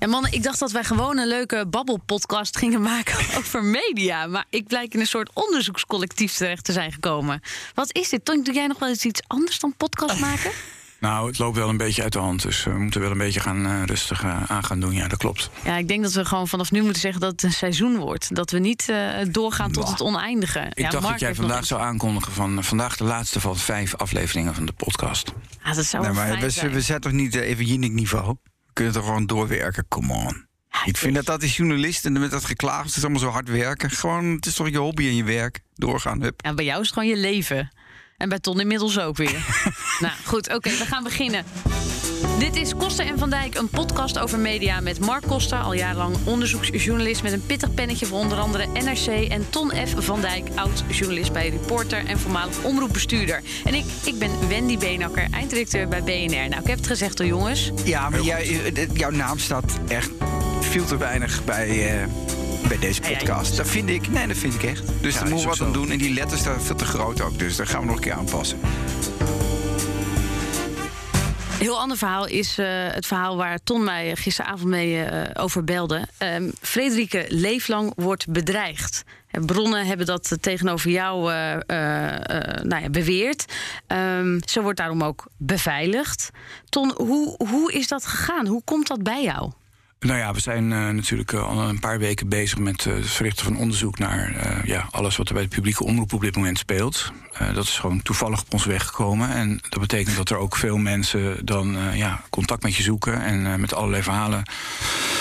Ja, mannen, ik dacht dat wij gewoon een leuke babbelpodcast gingen maken over media. Maar ik blijk in een soort onderzoekscollectief terecht te zijn gekomen. Wat is dit? Tonk, doe jij nog wel eens iets anders dan podcast maken? Nou, het loopt wel een beetje uit de hand. Dus we moeten wel een beetje gaan uh, rustig uh, aan gaan doen. Ja, dat klopt. Ja, ik denk dat we gewoon vanaf nu moeten zeggen dat het een seizoen wordt. Dat we niet uh, doorgaan tot het oneindige. Ik ja, dacht Mark dat jij vandaag zou aankondigen van vandaag de laatste van vijf afleveringen van de podcast. Ah, dat zou Nee, maar fijn we, zijn. we zijn toch niet eh, even Jinek niveau? We kunnen toch gewoon doorwerken, come on. Ik vind dat dat die journalisten met dat geklaag, het is allemaal zo hard werken. Gewoon, het is toch je hobby en je werk. Doorgaan, hup. Ja, bij jou is het gewoon je leven. En bij Ton inmiddels ook weer. nou, goed, oké, we gaan beginnen. Dit is Koster en Van Dijk, een podcast over media met Mark Koster, al jarenlang onderzoeksjournalist met een pittig pennetje voor onder andere NRC. En Ton F. Van Dijk, oud-journalist bij Reporter en voormalig omroepbestuurder. En ik, ik ben Wendy Beenakker, eindredacteur bij BNR. Nou, ik heb het gezegd al, jongens. Ja, maar jij, eh, jouw naam staat echt veel te weinig bij, eh, bij deze podcast. dat vind ik, nee, dat vind ik echt. Dus Ja, daar is moeten we ook wat aan zo. doen. En die letters staan veel te groot ook. Dus daar gaan we nog een keer aanpassen. Heel ander verhaal is eh, het verhaal waar Ton mij gisteravond mee eh, over belde. Ehm Frederike Leeflang wordt bedreigd. En bronnen hebben dat tegenover jou eh, eh, eh, nou ja, beweerd. Ehm, ze wordt daarom ook beveiligd. Ton, hoe, hoe is dat gegaan? Hoe komt dat bij jou? Nou ja, we zijn eh, natuurlijk eh, al een paar weken bezig met eh, het verrichten van onderzoek naar ja, alles wat er bij de publieke omroep op dit moment speelt. Dat is gewoon toevallig op ons weg gekomen. En dat betekent dat er ook veel mensen dan ja, contact met je zoeken en met allerlei verhalen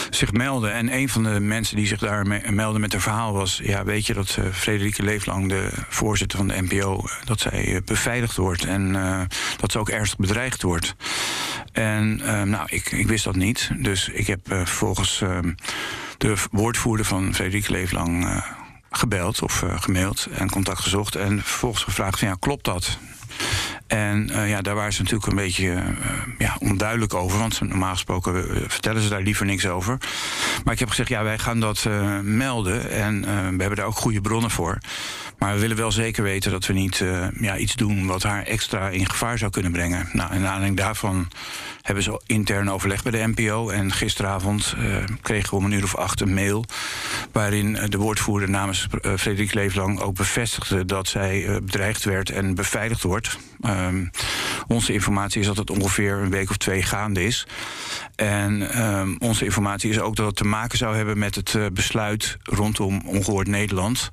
zich melden. En een van de mensen die zich daar me- melden met een verhaal was: ja, weet je dat Frederike Leeflang, de voorzitter van de NPO, dat zij beveiligd wordt en dat ze ook ernstig bedreigd wordt. En nou, ik, ik wist dat niet. Dus ik heb eh, vervolgens eh, de woordvoerder van Frederike Leeflang eh, gebeld of eh, gemaild en contact gezocht. En vervolgens gevraagd: van, ja, klopt dat? En eh, ja, daar waren ze natuurlijk een beetje ja, onduidelijk over. Want normaal gesproken vertellen ze daar liever niks over. Maar ik heb gezegd, ja, wij gaan dat melden. En we hebben daar ook goede bronnen voor. Maar we willen wel zeker weten dat we niet eh, ja, iets doen... wat haar extra in gevaar zou kunnen brengen. Nou, naar aanleiding daarvan hebben ze intern overleg bij de NPO. En gisteravond eh, kregen we om een uur of acht een mail... waarin eh, de woordvoerder namens Frederik Leeflang ook bevestigde... dat zij bedreigd werd en beveiligd wordt. Ehm, onze informatie is dat het ongeveer een week of twee gaande is. En ehm, onze informatie is ook dat het te maken zou hebben met het besluit rondom Ongehoord Nederland.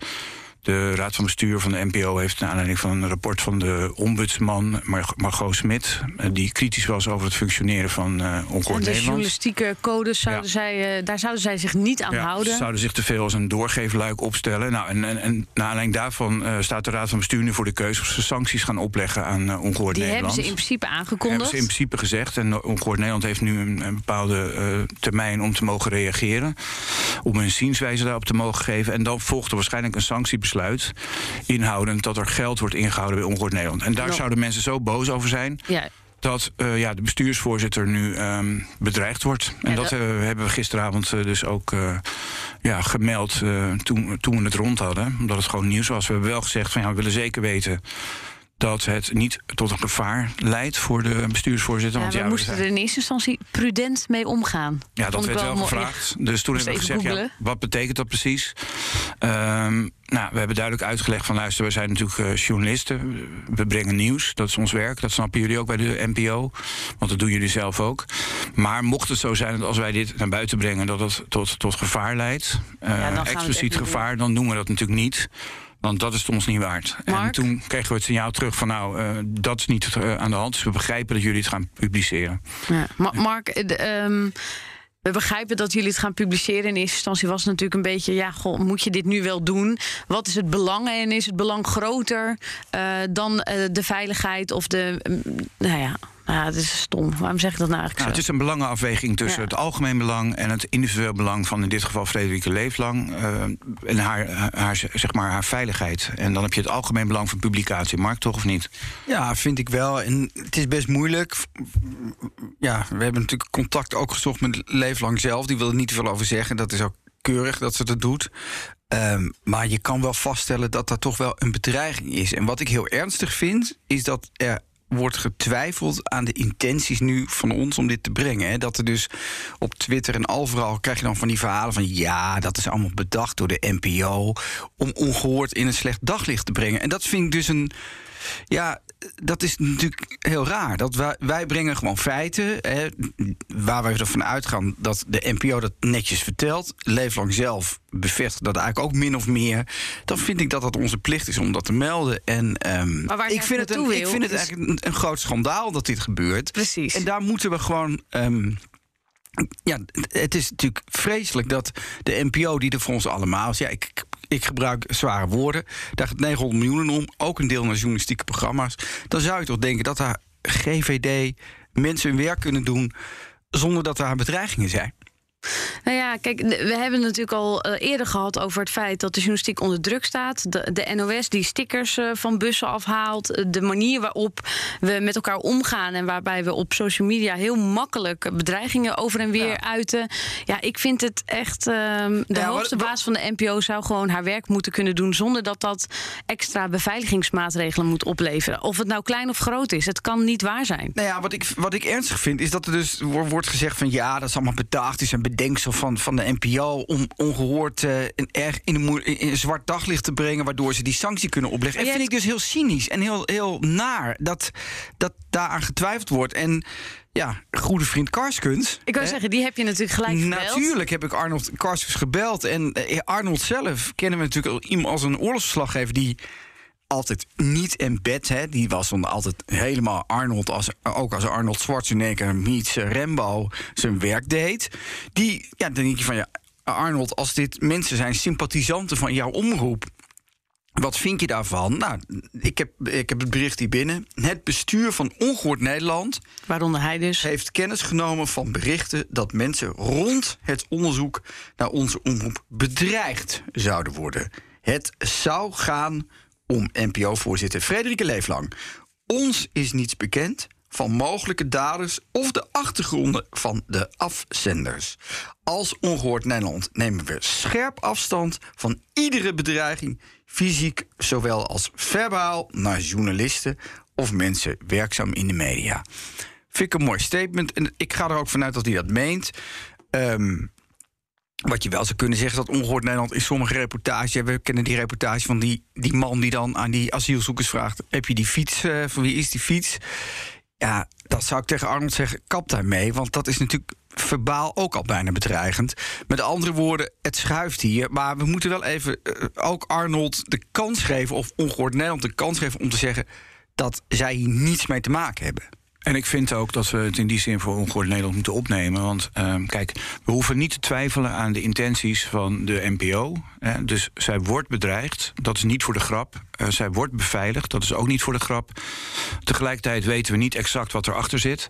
De Raad van Bestuur van de NPO heeft naar aanleiding van een rapport van de ombudsman Mar Margot Smit, eh, die kritisch was over het functioneren van eh En Ongehoord de Nederland. journalistieke codes, zouden Ja. zij, eh, daar zouden zij zich niet aan Ja, houden. Ze zouden zich te veel als een doorgeefluik opstellen. Nou, en, en, en naar aanleiding daarvan staat de Raad van Bestuur nu voor de keuze of ze sancties gaan opleggen aan eh, Ongehoord Die hebben Nederland. ze in principe aangekondigd. Hebben ze in principe gezegd. En Ongehoord Nederland heeft nu een, een bepaalde termijn om te mogen reageren. Om hun zienswijze daarop te mogen geven. En dan volgt er waarschijnlijk een sanctiebesluit. Inhoudend dat er geld wordt ingehouden bij Ongehoord Nederland. En daar zouden mensen zo boos over zijn. Ja, Dat eh, ja, de bestuursvoorzitter nu ehm, bedreigd wordt. En Ja, dat dat- eh, hebben we gisteravond eh, dus ook ja, gemeld toen, toen we het rond hadden. Omdat het gewoon nieuws was. We hebben wel gezegd van ja, we willen zeker weten dat het niet tot een gevaar leidt voor de bestuursvoorzitter. ja, want we ja, we moesten er in eerste instantie prudent mee omgaan. ja, dat werd wel gevraagd. Dus toen hebben we gezegd, ja, wat betekent dat precies? Ehm, nou, we hebben duidelijk uitgelegd van luister, we zijn natuurlijk eh, journalisten. We brengen nieuws, dat is ons werk. Dat snappen jullie ook bij de NPO, want dat doen jullie zelf ook. Maar mocht het zo zijn dat als wij dit naar buiten brengen... dat het tot, tot gevaar leidt, eh, expliciet gevaar... dan doen we dat natuurlijk niet. Want dat is het ons niet waard. En toen kregen we het signaal terug van nou, eh, dat is niet eh, aan de hand. Dus we begrijpen dat jullie het gaan publiceren. Ja. Ma- Mark, eh, de, ehm, we begrijpen dat jullie het gaan publiceren. In eerste instantie was het natuurlijk een beetje... ja, goh, moet je dit nu wel doen? Wat is het belang? En is het belang groter dan de veiligheid of de... mm, nou ja, Nou, het is stom. Waarom zeg ik dat nou eigenlijk Nou, zo? het is een belangenafweging tussen Ja. het algemeen belang en het individueel belang van in dit geval Frederike Leeflang eh, en haar, haar, zeg maar, haar veiligheid. En dan heb je het algemeen belang van publicatie. Mark, toch of niet? Ja, vind ik wel. En het is best moeilijk. Ja, we hebben natuurlijk contact ook gezocht met Leeflang zelf. Die wil er niet te veel over zeggen. Dat is ook keurig dat ze dat doet. Ehm, maar je kan wel vaststellen dat dat toch wel een bedreiging is. En wat ik heel ernstig vind, is dat er wordt getwijfeld aan de intenties nu van ons om dit te brengen. Hè. Dat er dus op Twitter en overal krijg je dan van die verhalen van... ja, dat is allemaal bedacht door de NPO... om ongehoord in een slecht daglicht te brengen. En dat vind ik dus een... Ja, dat is natuurlijk heel raar. Dat wij, wij brengen gewoon feiten. Hè, waar wij ervan uitgaan dat de NPO dat netjes vertelt. Leeflang zelf bevestigt dat eigenlijk ook min of meer. Dan vind ik dat dat onze plicht is om dat te melden. En Maar waar ik vind het, een, ik vind het eigenlijk een, een groot schandaal dat dit gebeurt. Precies. En daar moeten we gewoon. ehm, ja, het is natuurlijk vreselijk dat de NPO, die er voor ons allemaal is. Ja, ik, ik gebruik zware woorden. Daar gaat 900 miljoen om. Ook een deel naar journalistieke programma's. Dan zou je toch denken dat daar GVD mensen hun werk kunnen doen. zonder dat daar bedreigingen zijn. Nou ja, kijk, we hebben het natuurlijk al eh, eerder gehad over het feit dat de journalistiek onder druk staat. De, de NOS die stickers eh, van bussen afhaalt. eh, De manier waarop we met elkaar omgaan en waarbij we op social media heel makkelijk bedreigingen over en weer Ja. uiten. Ja, ik vind het echt. ehm, de Ja, hoogste baas van de NPO zou gewoon haar werk moeten kunnen doen zonder dat dat extra beveiligingsmaatregelen moet opleveren. Of het nou klein of groot is, het kan niet waar zijn. Nou ja, wat ik, wat ik ernstig vind, is dat er dus wo- wordt gezegd van ja, dat is allemaal bedacht, is een bedenksel van, van de NPO om ongehoord eh, een erg in een, in een zwart daglicht te brengen, waardoor ze die sanctie kunnen opleggen. En vind ik dus heel cynisch en heel, heel naar dat, dat daaraan getwijfeld wordt. En ja, goede vriend Karskens. Ik wou zeggen, die heb je natuurlijk gelijk gebeld. Natuurlijk heb ik Arnold Karskens gebeld. En eh, Arnold zelf kennen we natuurlijk al iemand als een oorlogsverslaggever die altijd niet in bed. Hè. Die was dan altijd helemaal Arnold, als, ook als Arnold Schwarzenegger meets Rambo zijn werk deed. Die, ja, dan denk je van ja, Arnold, als dit mensen zijn sympathisanten van jouw omroep. Wat vind je daarvan? Nou, ik heb, ik heb het bericht hier binnen. Het bestuur van Ongehoord Nederland Waaronder hij dus. heeft kennis genomen van berichten dat mensen rond het onderzoek naar onze omroep bedreigd zouden worden. Het zou gaan om NPO-voorzitter Frederike Leeflang. Ons is niets bekend van mogelijke daders of de achtergronden van de afzenders. Als Ongehoord Nederland nemen we scherp afstand van iedere bedreiging, fysiek zowel als verbaal, naar journalisten of mensen werkzaam in de media. Vind ik een mooi statement. En ik ga er ook vanuit dat hij dat meent. Ehm, wat je wel zou kunnen zeggen, dat Ongehoord Nederland in sommige reportages... we kennen die reportage van die, die man die dan aan die asielzoekers vraagt... heb je die fiets, eh, van wie is die fiets? Ja, dat zou ik tegen Arnold zeggen, kap daarmee. Want dat is natuurlijk verbaal ook al bijna bedreigend. Met andere woorden, het schuift hier. Maar we moeten wel even eh, ook Arnold de kans geven... of Ongehoord Nederland de kans geven om te zeggen... dat zij hier niets mee te maken hebben. En ik vind ook dat we het in die zin voor Ongehoord Nederland moeten opnemen. Want ehm, kijk, we hoeven niet te twijfelen aan de intenties van de NPO. Hè. Dus zij wordt bedreigd, dat is niet voor de grap. Eh, zij wordt beveiligd, dat is ook niet voor de grap. Tegelijkertijd weten we niet exact wat erachter zit.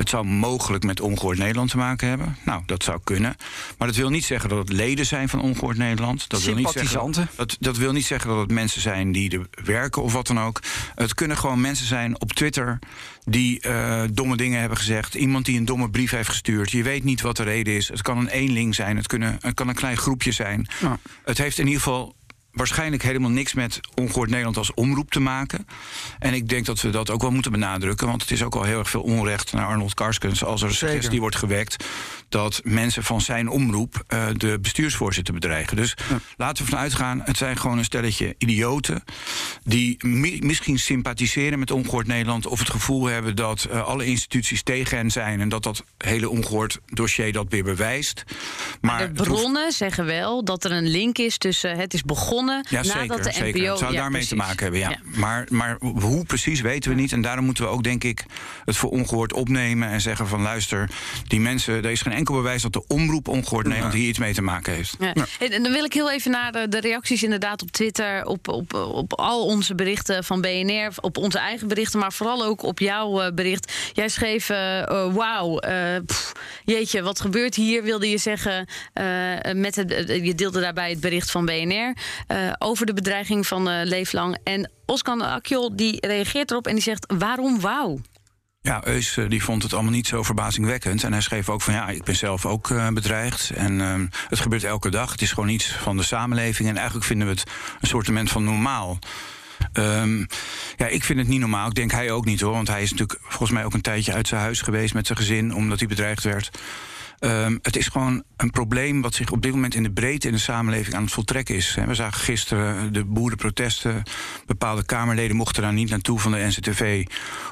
Het zou mogelijk met Ongehoord Nederland te maken hebben. Nou, dat zou kunnen. Maar dat wil niet zeggen dat het leden zijn van Ongehoord Nederland. Dat wil niet zeggen, dat, dat wil niet zeggen dat het mensen zijn die er werken of wat dan ook. Het kunnen gewoon mensen zijn op Twitter die eh, domme dingen hebben gezegd. Iemand die een domme brief heeft gestuurd. Je weet niet wat de reden is. Het kan een eenling zijn. Het, kunnen, het kan een klein groepje zijn. Ja. Het heeft in ieder geval waarschijnlijk helemaal niks met Ongehoord Nederland als omroep te maken. En ik denk dat we dat ook wel moeten benadrukken. Want het is ook al heel erg veel onrecht naar Arnold Karskens... als er een Zeker. suggestie wordt gewekt... dat mensen van zijn omroep eh, de bestuursvoorzitter bedreigen. Dus laten we vanuit gaan, het zijn gewoon een stelletje idioten... die mi- misschien sympathiseren met Ongehoord Nederland... of het gevoel hebben dat eh, alle instituties tegen hen zijn... en dat dat hele Ongehoord dossier dat weer bewijst. Maar De hoeft- bronnen zeggen wel dat er een link is tussen het is begonnen begonnen Ja, nadat zeker. de zeker. NPO... Het zou ja, daarmee te maken hebben, ja. Ja. Maar, maar hoe precies weten we niet. En daarom moeten we ook, denk ik, het voor ongehoord opnemen... en zeggen van, luister, die mensen... er is geen enkel bewijs dat de omroep ongehoord Nederland hier iets mee te maken heeft. Ja. En en dan wil ik heel even naar de, de reacties inderdaad op Twitter, op, op, op al onze berichten van BNR, op onze eigen berichten, maar vooral ook op jouw eh, bericht. Jij schreef, eh, wauw, jeetje, wat gebeurt hier, wilde je zeggen. met het, je deelde daarbij het bericht van BNR eh, over de bedreiging van eh, Leeflang. En Oskan Akjol die reageert erop en die zegt, waarom wauw? Ja, Eus eh, die vond het allemaal niet zo verbazingwekkend. En hij schreef ook van ja, ik ben zelf ook bedreigd. En ehm, het gebeurt elke dag. Het is gewoon iets van de samenleving. En eigenlijk vinden we het een soortement van normaal. Ehm, ja, ik vind het niet normaal. Ik denk hij ook niet hoor. Want hij is natuurlijk volgens mij ook een tijdje uit zijn huis geweest met zijn gezin, omdat hij bedreigd werd. Ehm, het is gewoon een probleem wat zich op dit moment in de breedte in de samenleving aan het voltrekken is. We zagen gisteren de boerenprotesten. Bepaalde Kamerleden mochten daar niet naartoe van de NCTV,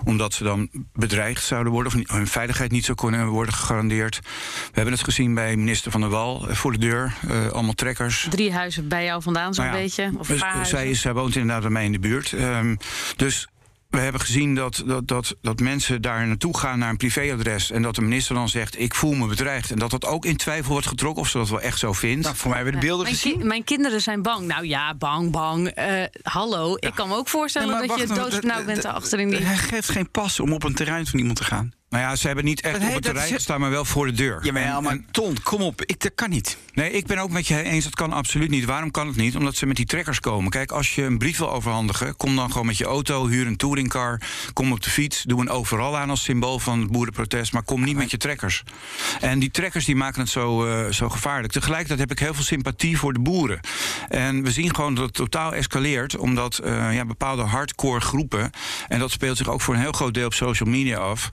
omdat ze dan bedreigd zouden worden of hun veiligheid niet zou kunnen worden gegarandeerd. We hebben het gezien bij minister Van der Wal eh, voor de deur. eh, allemaal trekkers. Drie huizen bij jou vandaan zo'n Nou ja, beetje? Of zij, zij woont inderdaad bij mij in de buurt. Ehm, dus we hebben gezien dat, dat, dat, dat mensen daar naartoe gaan naar een privéadres. En dat de minister dan zegt: Ik voel me bedreigd. En dat dat ook in twijfel wordt getrokken of ze dat wel echt zo vindt. Nou, voor mij hebben we de beelden mijn, gezien. ki- mijn kinderen zijn bang. Nou ja, bang, bang. Eh, hallo, ik kan me ook voorstellen Nee, dat je nou, dat- bent achterin die... Hij geeft geen pas om op een terrein van iemand te gaan. Nou ja, ze hebben niet echt op het terrein is- gestaan, maar wel voor de deur. Ja, maar, En- maar en- Ton, kom op. Ik, dat kan niet. Nee, ik ben ook met je eens, dat kan absoluut niet. Waarom kan het niet? Omdat ze met die trekkers komen. Kijk, als je een brief wil overhandigen, kom dan gewoon met je auto, huur een touringcar, kom op de fiets, doe een overal aan als symbool van het boerenprotest, maar kom niet met je trekkers. En die trekkers die maken het zo, eh, zo gevaarlijk. Tegelijkertijd heb ik heel veel sympathie voor de boeren. En we zien gewoon dat het totaal escaleert, omdat eh, ja, bepaalde hardcore groepen, en dat speelt zich ook voor een heel groot deel op social media af,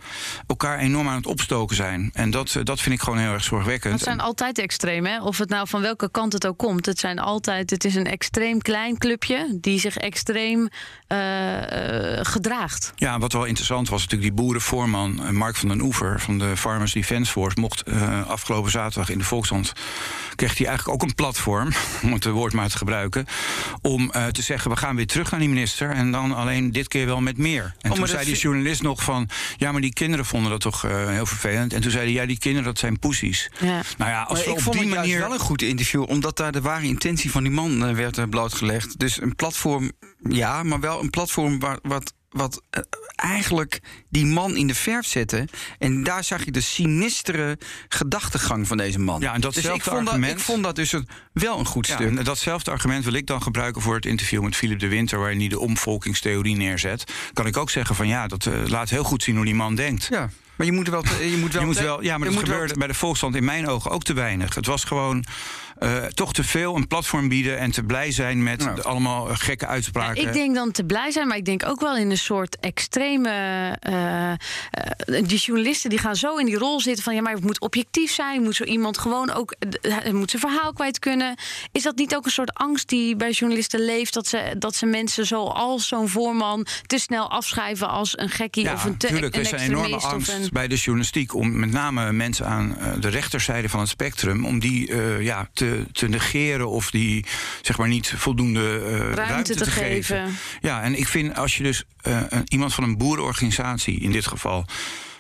elkaar enorm aan het opstoken zijn. En dat, eh, dat vind ik gewoon heel erg zorgwekkend. Het zijn altijd extreem, hè? Of het nou van welke kant het ook komt. Het zijn altijd. Het is een extreem klein clubje die zich extreem eh, eh, gedraagt. Ja, wat wel interessant was, natuurlijk die boerenvoorman Mark van den Oever van de Farmers Defence Force mocht eh, afgelopen zaterdag in de Volkskrant kreeg hij eigenlijk ook een platform, om het woord maar te gebruiken, om eh, te zeggen we gaan weer terug naar die minister en dan alleen dit keer wel met meer. En maar toen zei die journalist nog van ja, maar die kinderen vonden dat toch eh, heel vervelend. En toen zei hij ja, die kinderen dat zijn poesies. Ja. Nou ja, als Maar we ik op vond die het manier juist wel een goed interview, omdat daar de ware intentie van die man eh, werd eh, blootgelegd. Dus een platform, ja, maar wel een platform waar, wat, wat eh, eigenlijk die man in de verf zette. En daar zag je de sinistere gedachtegang van deze man. Ja, en dus ik datzelfde vond, dat, argument- ik vond dat dus een, wel een goed Ja, stuk. en datzelfde argument wil ik dan gebruiken voor het interview met Philip de Winter, waarin hij de omvolkingstheorie neerzet. Kan ik ook zeggen van ja, dat eh, laat heel goed zien hoe die man denkt. Ja, maar je moet wel. Je moet wel, Je moet wel, ja, maar dat gebeurde bij de Volksstand in mijn ogen ook te weinig. Het was gewoon eh, toch te veel een platform bieden en te blij zijn met Ja. de allemaal gekke Ja, uitspraken. ik denk dan te blij zijn, maar ik denk ook wel in een soort extreme. eh, eh, die journalisten die gaan zo in die rol zitten van ja, maar het moet objectief zijn. Moet zo iemand gewoon ook. moet zijn verhaal kwijt kunnen. Is dat niet ook een soort angst die bij journalisten leeft? Dat ze, dat ze mensen zoals zo'n voorman te snel afschrijven als een gekkie ja, of een, te, tuurlijk, een er is een enorme angst een. bij de journalistiek om met name mensen aan de rechterzijde van het spectrum, om die ja, te, te negeren of die zeg maar niet voldoende eh, ruimte, te geven. Ja, en ik vind als je dus eh, een- iemand van een boerenorganisatie in dit geval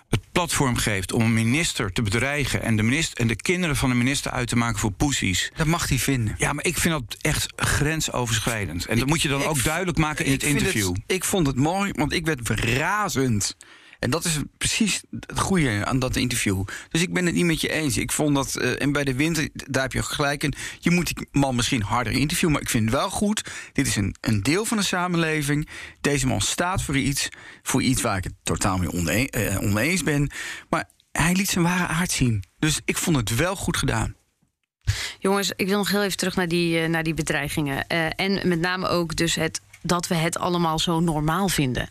het platform geeft om een minister te bedreigen en de, minister, en de kinderen van de minister uit te maken voor poesies. Dat mag hij vinden. Ja, maar ik vind dat echt grensoverschrijdend. En dat moet je dan ook duidelijk maken in het interview. ik vond het mooi, want ik werd razend. En dat is precies het goede aan dat interview. Dus ik ben het niet met je eens. Ik vond dat, eh, en bij de winter, daar heb je gelijk in. Je moet die man misschien harder interviewen, maar ik vind het wel goed. Dit is een, een deel van de samenleving. Deze man staat voor iets, voor iets waar ik het totaal mee eh, oneens ben. Maar hij liet zijn ware aard zien. Dus ik vond het wel goed gedaan. Jongens, ik wil nog heel even terug naar die, eh, naar die bedreigingen. En met name ook dus het dat we het allemaal zo normaal vinden.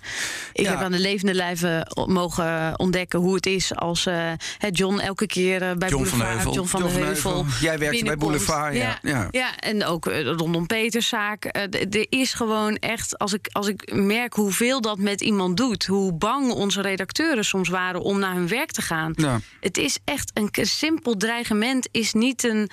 Ik Ja. heb aan de levende lijve mogen ontdekken hoe het is als eh, John elke keer eh, bij John van de Boulevard, Heuvel. John van John de Heuvel. Heuvel. Jij werkte bij. Boulevard, ja. Ja. ja, en ook eh, rondom Peterszaak. Er is gewoon echt, als ik, als ik merk hoeveel dat met iemand doet, hoe bang onze redacteuren soms waren om naar hun werk te gaan. Ja. Het is echt een simpel dreigement, is niet een.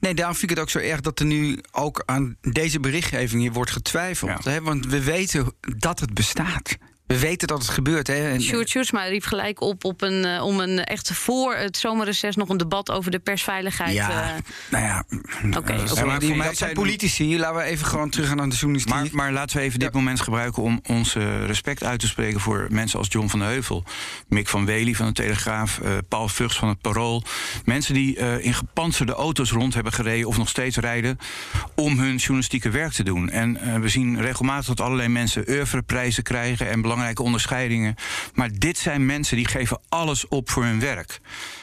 Nee, daarom vind ik het ook zo erg dat er nu ook aan deze berichtgeving hier wordt getwijfeld. Hè? Want we weten dat het bestaat. We weten dat het gebeurt. Hè? En, Sjoerd Sjoerdsma riep gelijk op, op een, uh, om een echt voor het zomerreces nog een debat over de persveiligheid. Ja, uh, nou ja. Oké, okay, ja, maar die, dat zijn politici. Laten we even gewoon teruggaan naar de journalistiek. Maar, maar laten we even dit ja. moment gebruiken om ons respect uit te spreken voor mensen als John van de Heuvel, Mick van Wely van de Telegraaf, Paul Vugs van het Parool. Mensen die in gepantserde auto's rond hebben gereden of nog steeds rijden om hun journalistieke werk te doen. En we zien regelmatig dat allerlei mensen oeuvreprijzen krijgen en belangrijke onderscheidingen. Maar dit zijn mensen die geven alles op voor hun werk.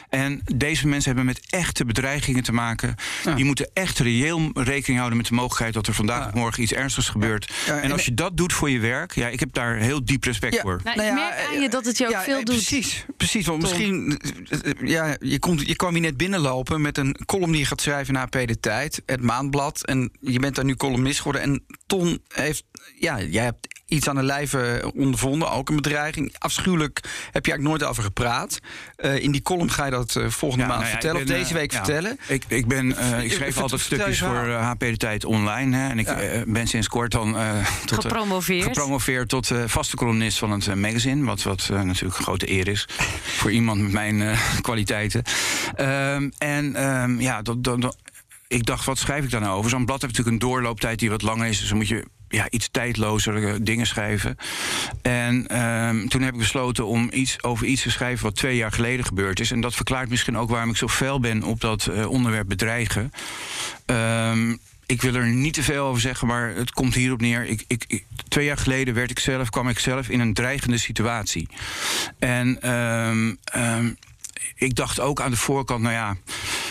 En deze mensen hebben met echte bedreigingen te maken. Ja. Die moeten echt reëel rekening houden met de mogelijkheid dat er vandaag of morgen iets ernstigs gebeurt. Ja. en als je dat doet voor je werk, ja, ik heb daar heel diep respect voor. Nou, ik merk aan je dat het je ook veel doet. Precies, precies. Want misschien, ja, je, komt, je kwam hier net binnenlopen met een column die je gaat schrijven na P de Tijd, het Maandblad. En je bent daar nu columnist geworden. En Ton heeft, ja, jij hebt iets aan de lijve ondervonden, ook een bedreiging. Afschuwelijk heb je eigenlijk nooit over gepraat. Uh, in die column ga je dat uh, volgende ja, maand nou ja, vertellen, ben, of deze week uh, vertellen. Ik, ik, ben, ik schreef altijd stukjes voor HP De Tijd online. Hè, en ik ben sinds kort dan tot, gepromoveerd. gepromoveerd tot vaste columnist van het magazine. Wat, wat natuurlijk een grote eer is voor iemand met mijn kwaliteiten. Um, en um, ja, dat, dat, dat, ik dacht, wat schrijf ik daar nou over? Zo'n blad heeft natuurlijk een doorlooptijd die wat langer is. Dus dan moet je ja, iets tijdlozer dingen schrijven. En um, toen heb ik besloten om iets over iets te schrijven wat twee jaar geleden gebeurd is. En dat verklaart misschien ook waarom ik zo fel ben op dat uh, onderwerp bedreigen. Um, ik wil er niet te veel over zeggen, maar het komt hierop neer. Ik, ik, twee jaar geleden werd ik zelf, kwam ik zelf in een dreigende situatie. En um, ik dacht ook aan de voorkant, nou ja,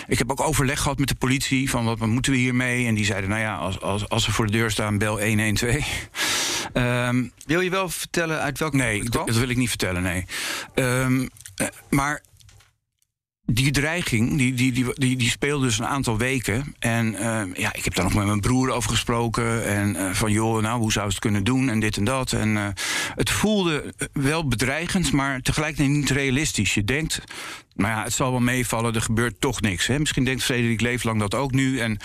ik heb ook overleg gehad met de politie van wat moeten we hiermee? En die zeiden, nou ja, als, als, als ze voor de deur staan, bel 112. Um, wil je wel vertellen uit welk Nee, dat, dat wil ik niet vertellen, nee. Um, maar die dreiging, die, die, die, die, die speelde dus een aantal weken. En uh, ja, ik heb daar nog met mijn broer over gesproken. En uh, van, joh, nou, hoe zou het kunnen doen? En dit en dat. En uh, het voelde wel bedreigend, maar tegelijkertijd niet realistisch. Je denkt, maar ja, het zal wel meevallen, er gebeurt toch niks. Hè? Misschien denkt Frederik Leeflang dat ook nu. En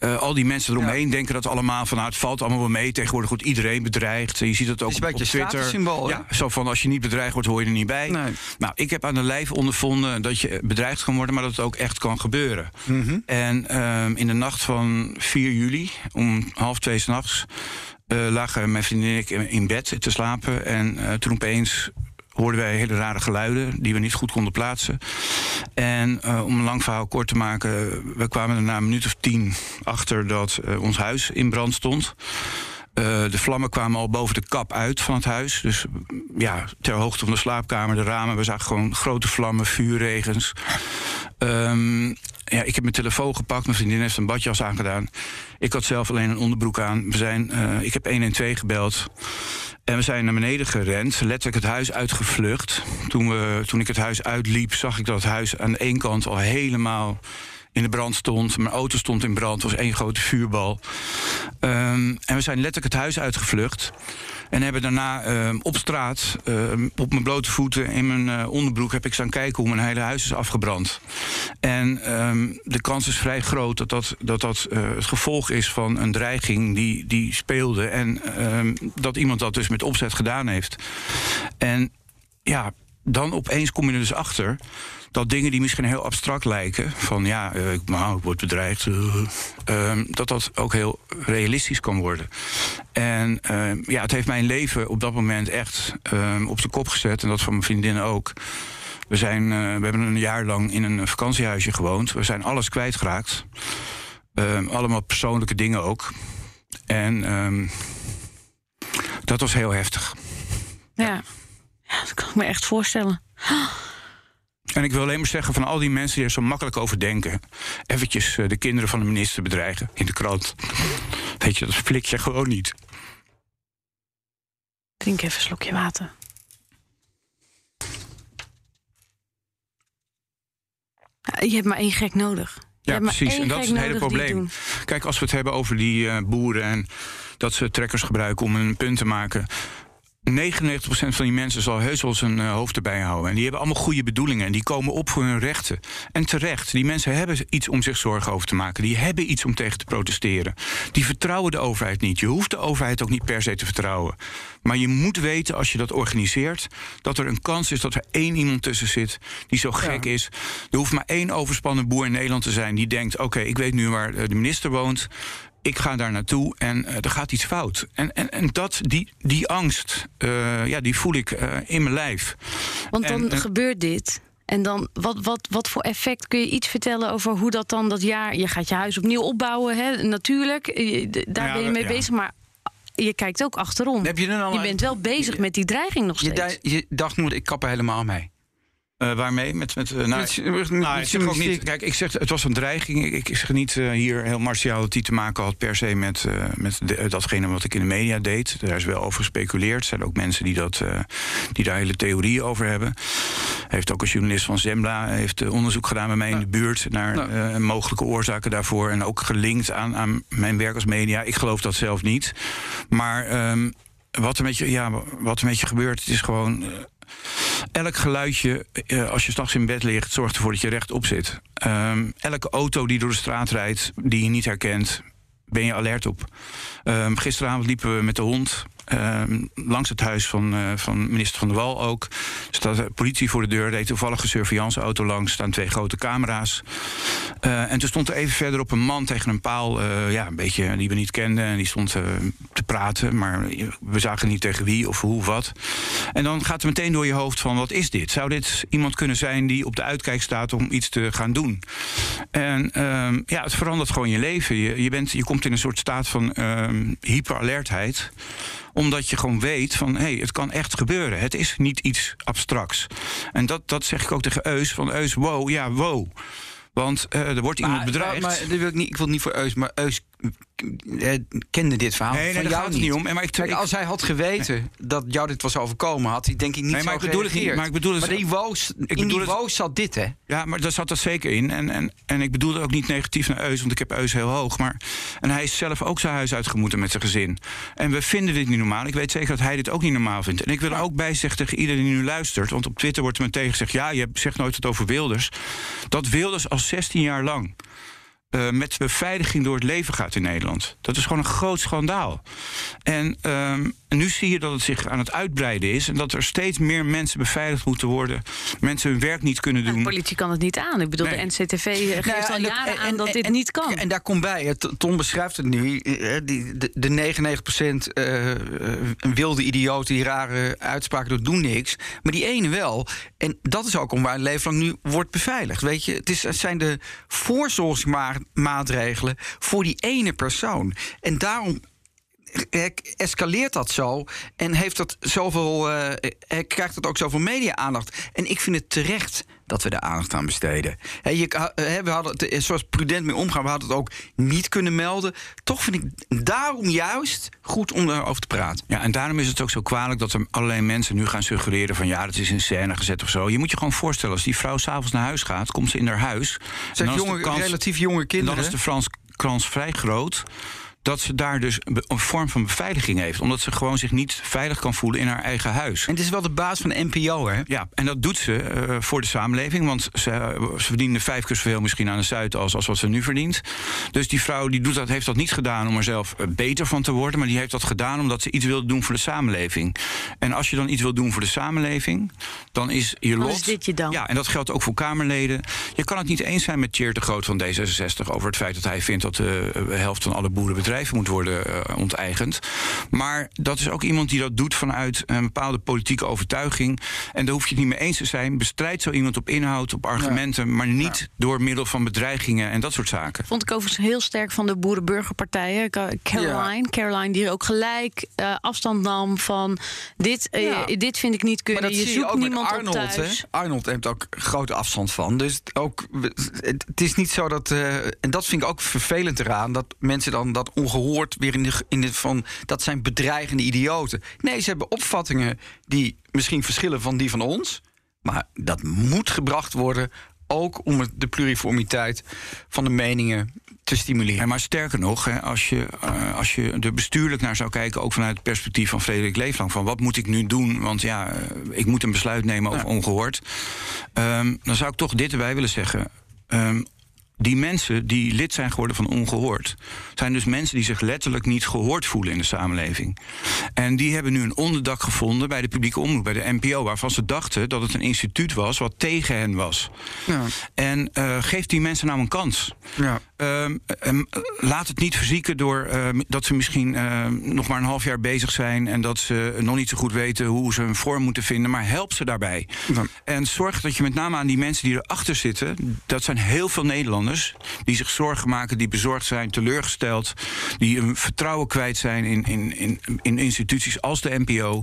uh, al die mensen eromheen ja. denken dat allemaal van... Nou, het valt allemaal wel mee, tegenwoordig wordt iedereen bedreigd. Je ziet het ook het op, op Twitter. Symbool, ja, zo van, als je niet bedreigd wordt, hoor je er niet bij. Nee. Nou, ik heb aan de lijf ondervonden dat je bedreigd kan worden... maar dat het ook echt kan gebeuren. Mm -hmm. En uh, in de nacht van 4 juli, om half twee s'nachts... Uh, lagen mijn vriendin en ik in bed te slapen. En uh, toen opeens hoorden wij hele rare geluiden die we niet goed konden plaatsen. En uh, om een lang verhaal kort te maken, we kwamen er na een minuut of tien achter dat uh, ons huis in brand stond. Uh, de vlammen kwamen al boven de kap uit van het huis. Dus ja, ter hoogte van de slaapkamer, de ramen. We zagen gewoon grote vlammen, vuurregens. Um, ja, ik heb mijn telefoon gepakt. Mijn vriendin heeft een badjas aangedaan. Ik had zelf alleen een onderbroek aan. We zijn, uh, ik heb 112 gebeld. En we zijn naar beneden gerend, letterlijk het huis uitgevlucht. Toen, we, toen ik het huis uitliep, zag ik dat het huis aan ene kant al helemaal in de brand stond. Mijn auto stond in brand, het was één grote vuurbal. Um, en we zijn letterlijk het huis uitgevlucht. En hebben daarna uh, op straat, uh, op mijn blote voeten, in mijn uh, onderbroek, heb ik staan kijken hoe mijn hele huis is afgebrand. En de kans is vrij groot dat dat, dat, dat het gevolg is van een dreiging die, die speelde. En dat iemand dat dus met opzet gedaan heeft. En ja, dan opeens kom je er dus achter dat dingen die misschien heel abstract lijken, van ja, nou, ik word bedreigd, uh, uh, dat dat ook heel realistisch kan worden. En ja, het heeft mijn leven op dat moment echt op de kop gezet en dat van mijn vriendinnen ook. We, zijn, we hebben een jaar lang in een vakantiehuisje gewoond. We zijn alles kwijtgeraakt. allemaal persoonlijke dingen ook. En dat was heel heftig. Ja. ja, dat kan ik me echt voorstellen. En ik wil alleen maar zeggen van al die mensen die er zo makkelijk over denken. eventjes uh, de kinderen van de minister bedreigen in de krant. Weet je, dat flik je gewoon niet. Drink even een slokje water. Je hebt maar één gek nodig. Je ja, precies. En dat is het hele probleem. Kijk, als we het hebben over die uh, boeren en dat ze trekkers gebruiken om een punt te maken 99% van die mensen zal heus wel zijn uh, hoofd erbij houden. En die hebben allemaal goede bedoelingen. En die komen op voor hun rechten. En terecht. Die mensen hebben iets om zich zorgen over te maken. Die hebben iets om tegen te protesteren. Die vertrouwen de overheid niet. Je hoeft de overheid ook niet per se te vertrouwen. Maar je moet weten, als je dat organiseert, dat er een kans is dat er één iemand tussen zit die zo gek is. Er hoeft maar één overspannen boer in Nederland te zijn die denkt: oké, ik weet nu waar de minister woont ik ga daar naartoe en uh, er gaat iets fout. En, en, en dat, die, die angst, uh, ja, die voel ik uh, in mijn lijf. Want dan en, gebeurt dit. En dan, wat, wat, wat voor effect kun je iets vertellen over hoe dat dan dat jaar. Je gaat je huis opnieuw opbouwen, hè? natuurlijk. Daar ja, ben je mee ja. bezig. Maar je kijkt ook achterom. Heb je, dan al je bent wel bezig met die dreiging nog steeds. Je, je dacht, moet ik kappen helemaal mee. Uh, waarmee? Met, met, uh, nou, met, nou, ik zeg ook niet. Kijk, ik zeg, het was een dreiging. Ik, ik zeg niet uh, hier heel martiaal dat die te maken had per se met, met de, datgene wat ik in de media deed. Daar is wel over gespeculeerd. Er zijn ook mensen die, dat, die daar hele theorieën over hebben. Heeft ook een journalist van Zembla heeft onderzoek gedaan bij mij in de buurt naar nou. mogelijke oorzaken daarvoor. En ook gelinkt aan, aan mijn werk als media. Ik geloof dat zelf niet. Maar um, wat, er met je, ja, wat er met je gebeurt, het is gewoon elk geluidje, uh, als je s'nachts in bed ligt, zorgt ervoor dat je rechtop zit. Um, elke auto die door de straat rijdt, die je niet herkent, ben je alert op. Um, gisteravond liepen we met de hond uh, langs het huis van, uh, van minister Van der Wal ook. Er staat de politie voor de deur, reed toevallig een surveillanceauto langs. staan twee grote camera's. Uh, en toen stond er even verderop een man tegen een paal, ja, een beetje die we niet kenden. En die stond te praten, maar we zagen niet tegen wie of hoe wat. En dan gaat het meteen door je hoofd van, wat is dit? Zou dit iemand kunnen zijn die op de uitkijk staat om iets te gaan doen? En ehm, ja, het verandert gewoon je leven. Je, je, bent, je komt in een soort staat van ehm, hyperalertheid omdat je gewoon weet van hé, hey, het kan echt gebeuren. Het is niet iets abstracts. En dat, dat zeg ik ook tegen Eus. Van Eus, wow, ja, wow. Want uh, er wordt iemand bedreigd. Maar, maar wil ik, niet, ik wil niet voor Eus, maar Eus eh, kende dit verhaal nee, nee, van jou gaat het niet om. Maar ik, Kijk, als hij had geweten nee. dat jou dit was overkomen, had hij denk ik niet nee, maar zo ik bedoel het niet, maar ik bedoel het, maar die woos, ik in die woos zat dit, hè? Ja, maar daar zat dat zeker in. En, en, en ik bedoelde ook niet negatief naar Eus, want ik heb Eus heel hoog. Maar, en hij is zelf ook zijn huis uitgemoeten met zijn gezin. En we vinden dit niet normaal. Ik weet zeker dat hij dit ook niet normaal vindt. En ik wil er ook bij zeggen tegen iedereen die nu luistert... want op Twitter wordt er meteen gezegd... ja, je zegt nooit het over Wilders. Dat Wilders al 16 jaar lang uh, met beveiliging door het leven gaat in Nederland. Dat is gewoon een groot schandaal. En um, nu zie je dat het zich aan het uitbreiden is... en dat er steeds meer mensen beveiligd moeten worden. Mensen hun werk niet kunnen doen. de politie kan het niet aan. Ik bedoel, nee. de NCTV geeft nou ja, al jaren en, aan dat en, dit en, niet kan. En daar komt bij, Tom beschrijft het nu... Die, de, de 99 uh, een wilde idioot die rare uitspraken doet, doen niks. Maar die ene wel. En dat is ook om waar een leven lang nu wordt beveiligd. Weet je, het, is, het zijn de voorzorgsmaatregelen voor die ene persoon. En daarom escaleert dat zo en heeft dat zoveel, uh, krijgt dat ook zoveel media-aandacht. En ik vind het terecht dat we daar aandacht aan besteden. He, je, he, we hadden het, zoals prudent mee omgaan, we hadden het ook niet kunnen melden. Toch vind ik daarom juist goed om daarover te praten. Ja, en daarom is het ook zo kwalijk dat er allerlei mensen nu gaan suggereren van ja, dat is in scène gezet of zo. Je moet je gewoon voorstellen, als die vrouw s'avonds naar huis gaat, komt ze in haar huis. Zijn jonge, kans, relatief jonge kinderen. Dan is de Frans kans vrij groot dat ze daar dus een vorm van beveiliging heeft. Omdat ze gewoon zich niet veilig kan voelen in haar eigen huis. En het is wel de baas van de NPO, hè? Ja, en dat doet ze uh, voor de samenleving. Want ze, ze verdiende vijf keer zoveel misschien aan de Zuid als, als wat ze nu verdient. Dus die vrouw die doet dat, heeft dat niet gedaan om er zelf eh, beter van te worden. Maar die heeft dat gedaan omdat ze iets wil doen voor de samenleving. En als je dan iets wil doen voor de samenleving, dan is je lot... Wat is dit je dan? Ja, en dat geldt ook voor Kamerleden. Je kan het niet eens zijn met Tjeerd de Groot van D66... over het feit dat hij vindt dat de helft van alle boerenbedrijven bedrijven moet worden uh, onteigend. Maar dat is ook iemand die dat doet vanuit een bepaalde politieke overtuiging. En daar hoef je het niet mee eens te zijn. Bestrijdt zo iemand op inhoud, op argumenten, ja. maar niet ja. door middel van bedreigingen en dat soort zaken. Vond ik overigens heel sterk van de boerenburgerpartijen. Caroline, ja. Caroline die ook gelijk uh, afstand nam van dit, uh, dit vind ik niet kunnen. je zoekt je niemand Arnold, op thuis. Hè? Arnold heeft ook grote afstand van. Dus ook, het is niet zo dat. en dat vind ik ook vervelend eraan. Dat mensen dan dat ongehoord weer in de, in de van dat zijn bedreigende idioten. Nee, ze hebben opvattingen die misschien verschillen van die van ons. Maar dat moet gebracht worden ook om de pluriformiteit van de meningen te stimuleren. En maar sterker nog, hè, als, je, uh, als je er bestuurlijk naar zou kijken, ook vanuit het perspectief van Frederik Leeflang, van wat moet ik nu doen? Want ja, ik moet een besluit nemen over ja. ongehoord. Um, dan zou ik toch dit erbij willen zeggen. Um, die mensen die lid zijn geworden van Ongehoord, zijn dus mensen die zich letterlijk niet gehoord voelen in de samenleving. En die hebben nu een onderdak gevonden bij de publieke omroep, bij de NPO, waarvan ze dachten dat het een instituut was wat tegen hen was. Ja. En uh, geef die mensen nou een kans. Ja. Uh, um, laat het niet verzieken door uh, dat ze misschien uh, nog maar een half jaar bezig zijn en dat ze nog niet zo goed weten hoe ze een vorm moeten vinden, maar help ze daarbij. Ja. En zorg dat je met name aan die mensen die erachter zitten, dat zijn heel veel Nederlanders die zich zorgen maken, die bezorgd zijn, teleurgesteld, die een vertrouwen kwijt zijn in, in, in, in instituties als de NPO.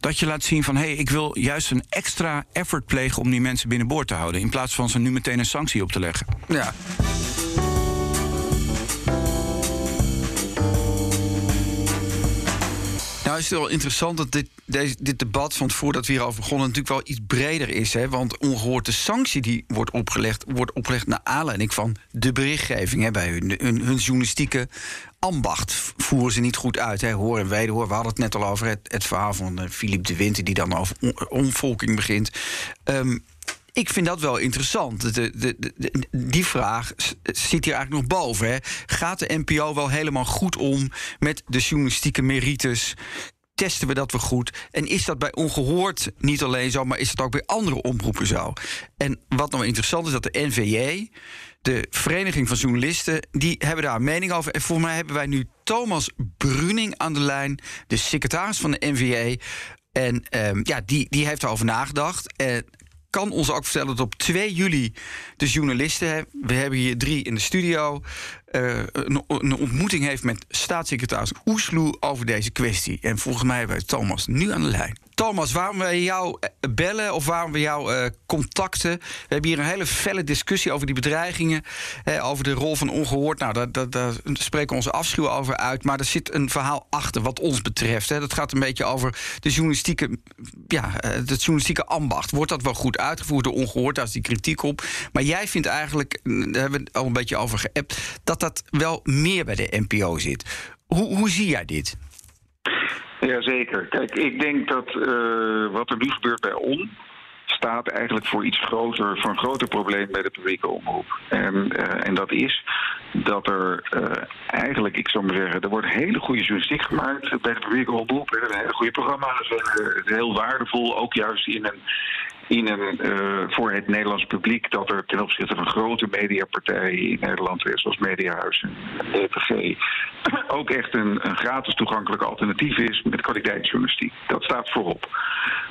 Dat je laat zien van hé, hey, ik wil juist een extra effort plegen om die mensen binnenboord te houden. In plaats van ze nu meteen een sanctie op te leggen. Ja. Is het wel interessant dat dit, deze, dit debat van voordat we hierover begonnen natuurlijk wel iets breder is. Hè? Want ongehoord de sanctie die wordt opgelegd, wordt opgelegd naar aanleiding van de berichtgeving hè, bij hun, hun, journalistieke ambacht. Voeren ze niet goed uit. Hè? Hoor en wederhoor. We hadden het net al over het, verhaal van uh, Philippe de Winter, die dan over omvolking begint. Um, ik vind dat wel interessant. De, de, die vraag zit hier eigenlijk nog boven. Hè. Gaat de NPO wel helemaal goed om met de journalistieke merites? Testen we dat we goed? En is dat bij ongehoord niet alleen zo, maar is het ook bij andere omroepen zo? En wat nou interessant is, dat de NVJ, de Vereniging van Journalisten, die hebben daar een mening over. En voor mij hebben wij nu Thomas Bruning aan de lijn, de secretaris van de NVJ. En um, ja, die, die heeft erover nagedacht. En kan ons ook vertellen dat op 2 juli de journalisten, we hebben hier drie in de studio, uh, een, ontmoeting heeft met staatssecretaris Oesloe over deze kwestie. En volgens mij hebben Thomas nu aan de lijn. Thomas, waarom we jou eh, bellen of waarom we jou uh, contacten? We hebben hier een hele felle discussie over die bedreigingen, hè, over de rol van ongehoord. Nou, daar, spreken we onze afschuw over uit. Maar er zit een verhaal achter wat ons betreft. Hè. Dat gaat een beetje over de journalistieke, ja, het journalistieke ambacht. Wordt dat wel goed uitgevoerd door ongehoord? Daar is die kritiek op. Maar jij vindt eigenlijk, daar hebben we al een beetje over geappt, dat dat wel meer bij de NPO zit. Hoe, hoe zie jij dit? Jazeker. Kijk, ik denk dat uh, wat er nu gebeurt bij ON staat eigenlijk voor iets groter, voor een groter probleem bij de publieke omroep. En, uh, en dat is dat er uh, eigenlijk, ik zou maar zeggen, er wordt hele goede journalistiek gemaakt bij de publieke omroep. Er zijn hele goede programma's, heel waardevol, ook juist in een in uh, voor het Nederlands publiek dat er ten opzichte van grote mediapartijen in Nederland, zoals Mediahuis en DPG, ook echt een, een gratis toegankelijk alternatief is met kwaliteitsjournalistiek. Dat staat voorop.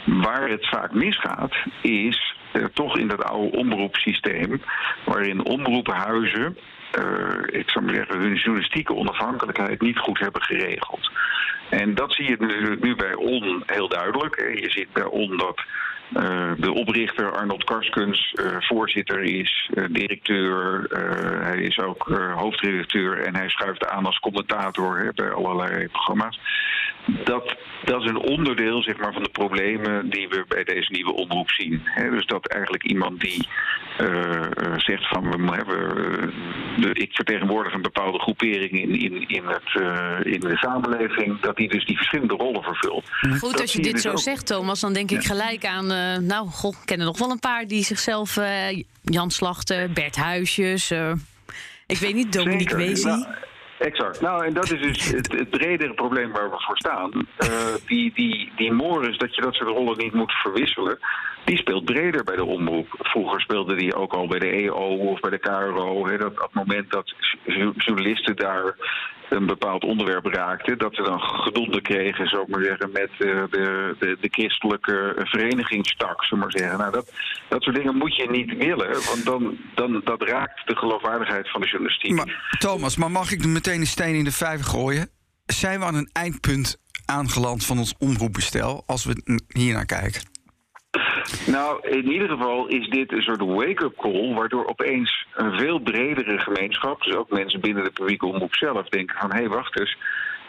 Waar het vaak misgaat, is uh, toch in dat oude omroepsysteem, waarin omroephuizen uh, ik zou maar zeggen, hun journalistieke onafhankelijkheid niet goed hebben geregeld. En dat zie je nu, nu bij ON heel duidelijk. Je ziet bij ON dat uh, de oprichter Arnold Karskens uh, voorzitter is, uh, directeur. hij is ook hoofdredacteur en hij schuift aan als commentator hè, bij allerlei programma's. Dat, dat is een onderdeel zeg maar, van de problemen die we bij deze nieuwe omroep zien. Hè. Dus dat eigenlijk iemand die zegt van we hebben, ik vertegenwoordig een bepaalde groepering in, in, in, het, in de samenleving, dat die dus die verschillende rollen vervult. Goed, dat als je dit dus zo ook... zegt, Thomas, dan denk ik gelijk aan nou, goh, ik ken er nog wel een paar die zichzelf uh, Jan Slachter, Bert Huisjes, uh, ik weet niet, Dominique Wezi. Nou, exact. Nou, en dat is dus het, het bredere probleem waar we voor staan. die, die, die morris, dat je dat soort rollen niet moet verwisselen, die speelt breder bij de omroep. Vroeger speelde die ook al bij de EO of bij de KRO. Hè, dat op het moment dat journalisten daar een bepaald onderwerp raakten, dat ze dan gedonder kregen, zou maar zeggen, met uh, de, de, de, christelijke verenigingstak, zou maar zeggen. Nou, dat, dat soort dingen moet je niet willen, want dan, dan dat raakt de geloofwaardigheid van de journalistiek. Maar, Thomas, maar mag ik meteen een steen in de vijver gooien? Zijn we aan een eindpunt aangeland van ons omroepbestel, als we hier naar kijken? Nou, in ieder geval is dit een soort wake-up call, waardoor opeens een veel bredere gemeenschap, dus ook mensen binnen de publieke omroep zelf, denken van hé, hey, wacht eens.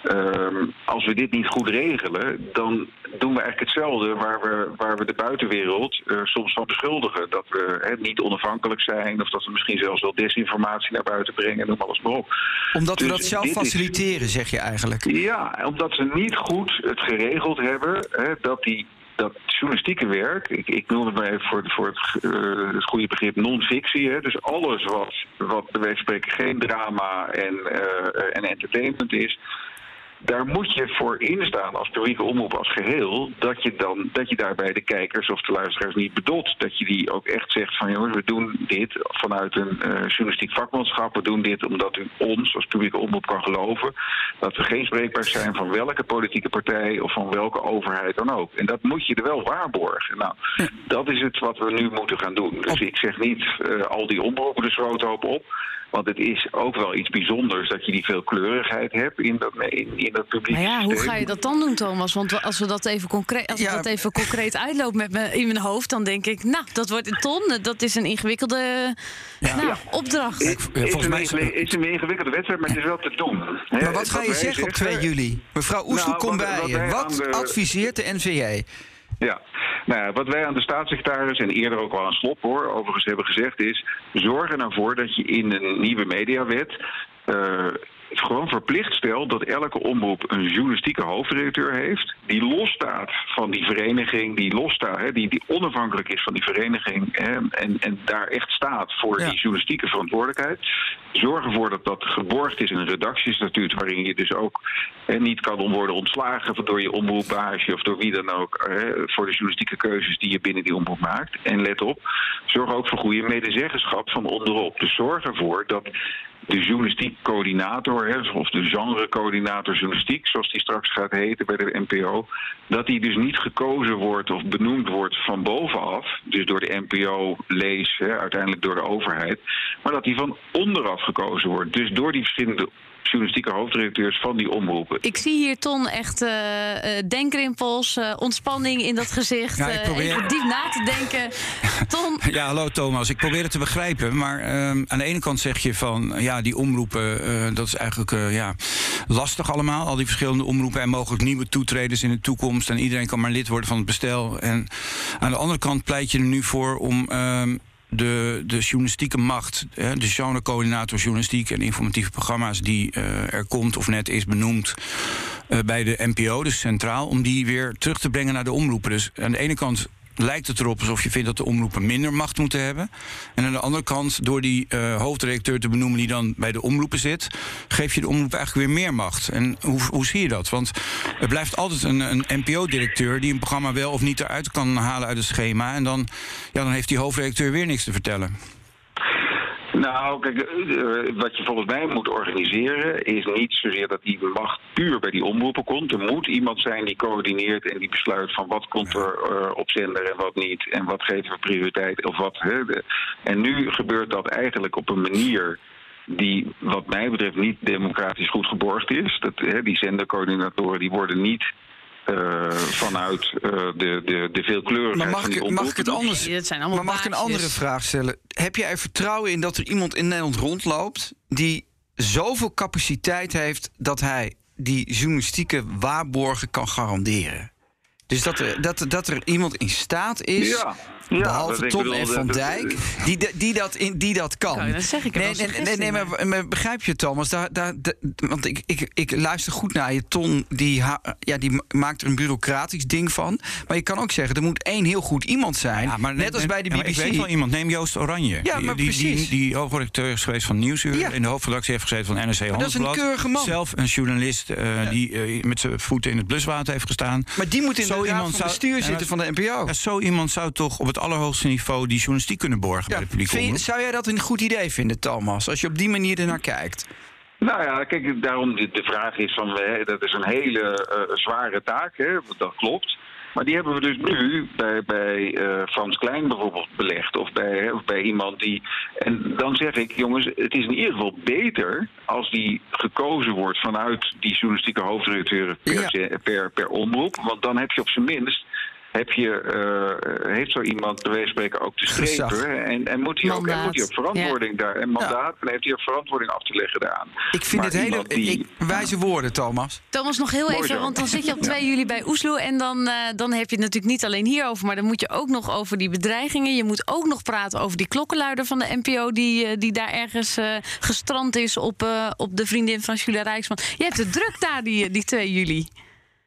Ehm, als we dit niet goed regelen, dan doen we eigenlijk hetzelfde waar we, waar we de buitenwereld uh, soms van beschuldigen. Dat we niet onafhankelijk zijn, of dat we misschien zelfs wel desinformatie naar buiten brengen, noem alles maar op. Omdat we dus dat zelf faciliteren, zeg je eigenlijk? Ja, omdat ze niet goed het geregeld hebben dat die dat journalistieke werk, ik, ik noem het maar even voor, voor het, uh, het goede begrip non-fictie. Dus alles wat, wat bij wijze van spreken geen drama en, uh, en entertainment is, daar moet je voor instaan als publieke omroep als geheel. Dat je, dan, dat je daarbij de kijkers of de luisteraars niet bedot. Dat je die ook echt zegt van jongens, we doen dit vanuit een uh, journalistiek vakmanschap. We doen dit omdat u ons als publieke omroep kan geloven. Dat we geen spreekbaar zijn van welke politieke partij of van welke overheid dan ook. En dat moet je er wel waarborgen. Nou, dat is het wat we nu moeten gaan doen. Dus ik zeg niet uh, al die omroepen de schroothoop op. Want het is ook wel iets bijzonders dat je die veelkleurigheid hebt in dat, in, in dat publiek. Maar ja, hoe ga je dat dan doen, Thomas? Want als we dat even concreet, als ja. dat even concreet uitloopt met me in mijn hoofd, dan denk ik, nou, dat wordt een ton. Dat is een ingewikkelde ja. Nou, opdracht. Volgens mij is, een, is een ingewikkelde wedstrijd, maar het is wel te doen. Maar wat ga je zeggen op 2 juli? Mevrouw Oesel, nou, kom bij je. Wat adviseert de NVJ? Ja, nou wat wij aan de staatssecretaris en eerder ook al aan Slop hoor, overigens hebben gezegd is: zorg er nou voor dat je in een nieuwe mediawet uh, gewoon verplicht stelt dat elke omroep een journalistieke hoofdredacteur heeft. Die losstaat van die vereniging, die losstaat, hè, die, die onafhankelijk is van die vereniging. Hè, en, en daar echt staat voor die journalistieke verantwoordelijkheid. Zorg ervoor dat dat geborgd is in een redactiestatuut, waarin je dus ook hè, niet kan worden ontslagen door je omroepbaasje of door wie dan ook. Hè, voor de journalistieke keuzes die je binnen die omroep maakt. En let op, zorg ook voor goede medezeggenschap van onderop. Dus zorg ervoor dat de journalistiek coördinator, hè, of de genrecoördinator journalistiek, zoals die straks gaat heten bij de NPO, dat die dus niet gekozen wordt of benoemd wordt van bovenaf, dus door de NPO lees, hè, uiteindelijk door de overheid, maar dat die van onderaf gekozen wordt. Dus door die verschillende journalistieke hoofdredacteurs van die omroepen. Ik zie hier Ton echt uh, denkrimpels, uh, ontspanning in dat gezicht. Ja, ik probeer... even diep na te denken. Ton. Ja, hallo Thomas. Ik probeer het te begrijpen. Maar uh, aan de ene kant zeg je van ja, die omroepen, dat is eigenlijk ja, lastig allemaal. Al die verschillende omroepen en mogelijk nieuwe toetreders in de toekomst. En iedereen kan maar lid worden van het bestel. En aan de andere kant pleit je er nu voor om ehm, de, de journalistieke macht, de genrecoördinator journalistiek en informatieve programma's die uh, er komt of net is benoemd uh, bij de NPO, dus centraal, om die weer terug te brengen naar de omroepen. Dus aan de ene kant lijkt het erop alsof je vindt dat de omroepen minder macht moeten hebben. En aan de andere kant, door die uh, hoofdredacteur te benoemen die dan bij de omroepen zit, geef je de omroep eigenlijk weer meer macht. En hoe, hoe zie je dat? Want er blijft altijd een, een NPO-directeur die een programma wel of niet eruit kan halen uit het schema. En dan, ja, dan heeft die hoofdredacteur weer niks te vertellen. Nou, kijk, eh, wat je volgens mij moet organiseren is niet zozeer dat die macht puur bij die omroepen komt. Er moet iemand zijn die coördineert en die besluit van wat komt er uh, op zender en wat niet. En wat geven we prioriteit of wat. En nu gebeurt dat eigenlijk op een manier die wat mij betreft niet democratisch goed geborgd is. Dat, hè, die zendercoördinatoren die worden niet uh, vanuit uh, de, de, de veelkleurigheid maar mag van die ik, mag ik het anders? Nee, zijn maar mag ik een andere vraag stellen? Heb jij er vertrouwen in dat er iemand in Nederland rondloopt die zoveel capaciteit heeft dat hij die journalistieke waarborgen kan garanderen? Dus dat er, dat, dat er iemand in staat is ja. Ja, Behalve Tom en Van Dijk, die, die, dat, in, die dat kan. Dat zeg ik nee, nee, nee, nee, maar, maar, begrijp je, Thomas? Daar, daar, want ik, ik, ik luister goed naar je. Ton die, ja, die maakt er een bureaucratisch ding van. Maar je kan ook zeggen, er moet één heel goed iemand zijn. Ja, maar net als bij de BBC. Ja, ik weet wel iemand, neem Joost Oranje. Ja, maar die, precies. Die, die hoofdredacteur is geweest van Nieuwsuur. Ja. In de hoofdredactie heeft gezeten van NRC Handelsblad. Dat is een keurige man. Zelf een journalist uh, die uh, met zijn voeten in het bluswater heeft gestaan. Maar die moet in zo de raad van bestuur zitten van de NPO. zo iemand zou toch op het allerhoogste niveau die journalistiek kunnen borgen ja, bij de publieke Zou jij dat een goed idee vinden, Thomas, als je op die manier ernaar kijkt? Nou ja, kijk, daarom de, de vraag is van, dat is een hele uh, zware taak, hè, dat klopt. Maar die hebben we dus nu bij, bij uh, Frans Klein bijvoorbeeld belegd. Of bij, of bij iemand die. En dan zeg ik, jongens, het is in ieder geval beter als die gekozen wordt vanuit die journalistieke hoofdredacteuren per, ja. per, per omroep. Want dan heb je op zijn minst heb je, uh, heeft zo iemand bij wijze van spreken ook te strepen. En, en moet hij ook en moet hij ook verantwoording daar. En mandaat. En heeft hij ook verantwoording af te leggen daaraan. Ik vind het hele die, wijze woorden, Thomas. Thomas, nog heel even, want dan zit je op 2 juli bij Oeslo. En dan, uh, dan heb je het natuurlijk niet alleen hierover, maar dan moet je ook nog over die bedreigingen. Je moet ook nog praten over die klokkenluider van de NPO, die, uh, die daar ergens gestrand is op, op de vriendin van Julia Rijksman. Je hebt het druk daar, die, die 2 juli.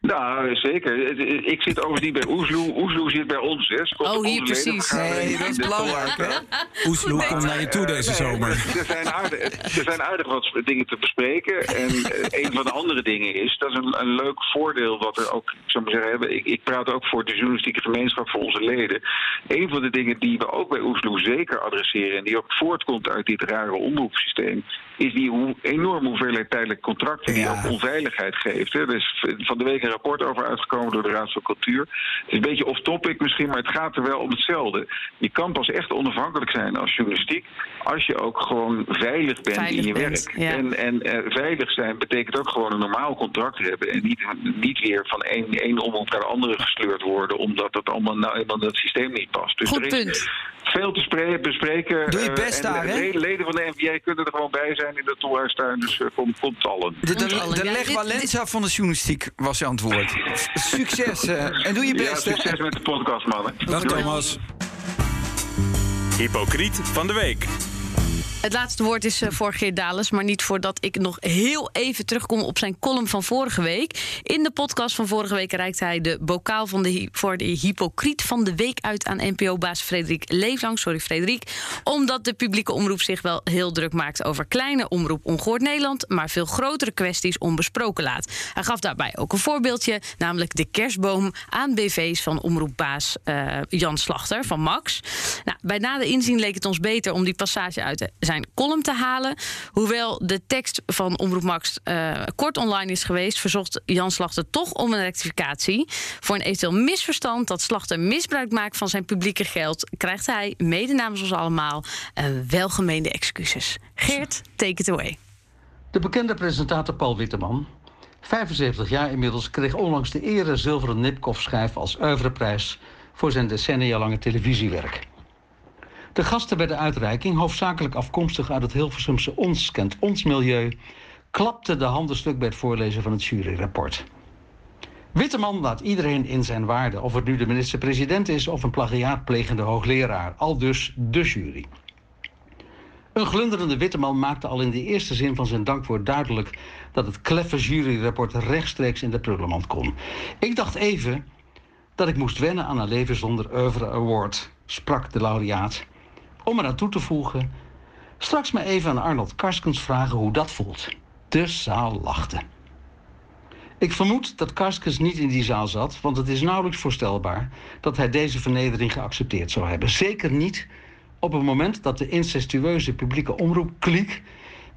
Nou, zeker. Ik zit overigens niet bij Oesloe. Oesloe zit bij ons. Hè. Oh, hier precies. Nee, dat is belangrijk. Hè? Oesloe komt naar je toe deze zomer. Er zijn, aardig, er zijn aardig wat dingen te bespreken. En eh, een van de andere dingen is, dat is een, een leuk voordeel wat er ook, ik zou maar zeggen, ik, ik praat ook voor de journalistieke gemeenschap, voor onze leden. Een van de dingen die we ook bij Oesloe zeker adresseren en die ook voortkomt uit dit rare omroepsysteem, is die enorme hoeveelheid tijdelijke contracten die ook onveiligheid geeft. Hè. Dus van de week een rapport over uitgekomen door de Raad van Cultuur. Het is een beetje off-topic misschien, maar het gaat er wel om hetzelfde. Je kan pas echt onafhankelijk zijn als journalistiek als je ook gewoon veilig bent in je werk. En, en uh, veilig zijn betekent ook gewoon een normaal contract hebben en niet, niet weer van één, één omroep naar de andere gesleurd worden, omdat dat allemaal nou eenmaal dat systeem niet past. Dus Goed er is punt. veel te bespreken. Doe je eh, best daar, hè? Leden van de NVA kunnen er gewoon bij zijn in de Tolhuistuin, dus uh, komt, komt allen. De, de, de, de leg Valenza van de journalistiek was je antwoord. Succes uh, en doe je best. Ja, succes met de podcast, mannen. Dag Thomas. Hypocriet van de week. Het laatste woord is uh, voor Geert Dales, maar niet voordat ik nog heel even terugkom op zijn column van vorige week. In de podcast van vorige week reikt hij de bokaal van de, voor de hypocriet van de week uit aan NPO-baas Frederik Leeflang. Sorry, Frederik. Omdat de publieke omroep zich wel heel druk maakt over kleine omroep Ongehoord Nederland, maar veel grotere kwesties onbesproken laat. Hij gaf daarbij ook een voorbeeldje, namelijk de kerstboom aan BV's van omroepbaas uh, Jan Slachter van Max. Nou, bij nader inzien leek het ons beter om die passage uit zijn zijn column te halen. Hoewel de tekst van Omroep Max uh, kort online is geweest, verzocht Jan Slachter toch om een rectificatie. Voor een eventueel misverstand dat Slachter misbruik maakt van zijn publieke geld, krijgt hij, mede namens ons allemaal, een welgemeende excuses. Geert, take it away. De bekende presentator Paul Witteman, 75 jaar inmiddels, kreeg onlangs de ere zilveren Nipkoff-schijf als oeuvreprijs voor zijn decennia lange televisiewerk. De gasten bij de uitreiking, hoofdzakelijk afkomstig uit het Hilversumse Ons kent ons milieu, klapte de handen stuk bij het voorlezen van het juryrapport. Witteman laat iedereen in zijn waarde, of het nu de minister-president is of een plagiaatplegende hoogleraar, al dus de jury. Een glunderende Witteman maakte al in de eerste zin van zijn dankwoord duidelijk dat het kleffe juryrapport rechtstreeks in de prullenmand kon. Ik dacht even dat ik moest wennen aan een leven zonder oeuvre award, sprak de laureaat om eraan toe te voegen, straks maar even aan Arnold Karskens vragen hoe dat voelt. De zaal lachte. Ik vermoed dat Karskens niet in die zaal zat, want het is nauwelijks voorstelbaar dat hij deze vernedering geaccepteerd zou hebben. Zeker niet op het moment dat de incestueuze publieke omroep Kliek,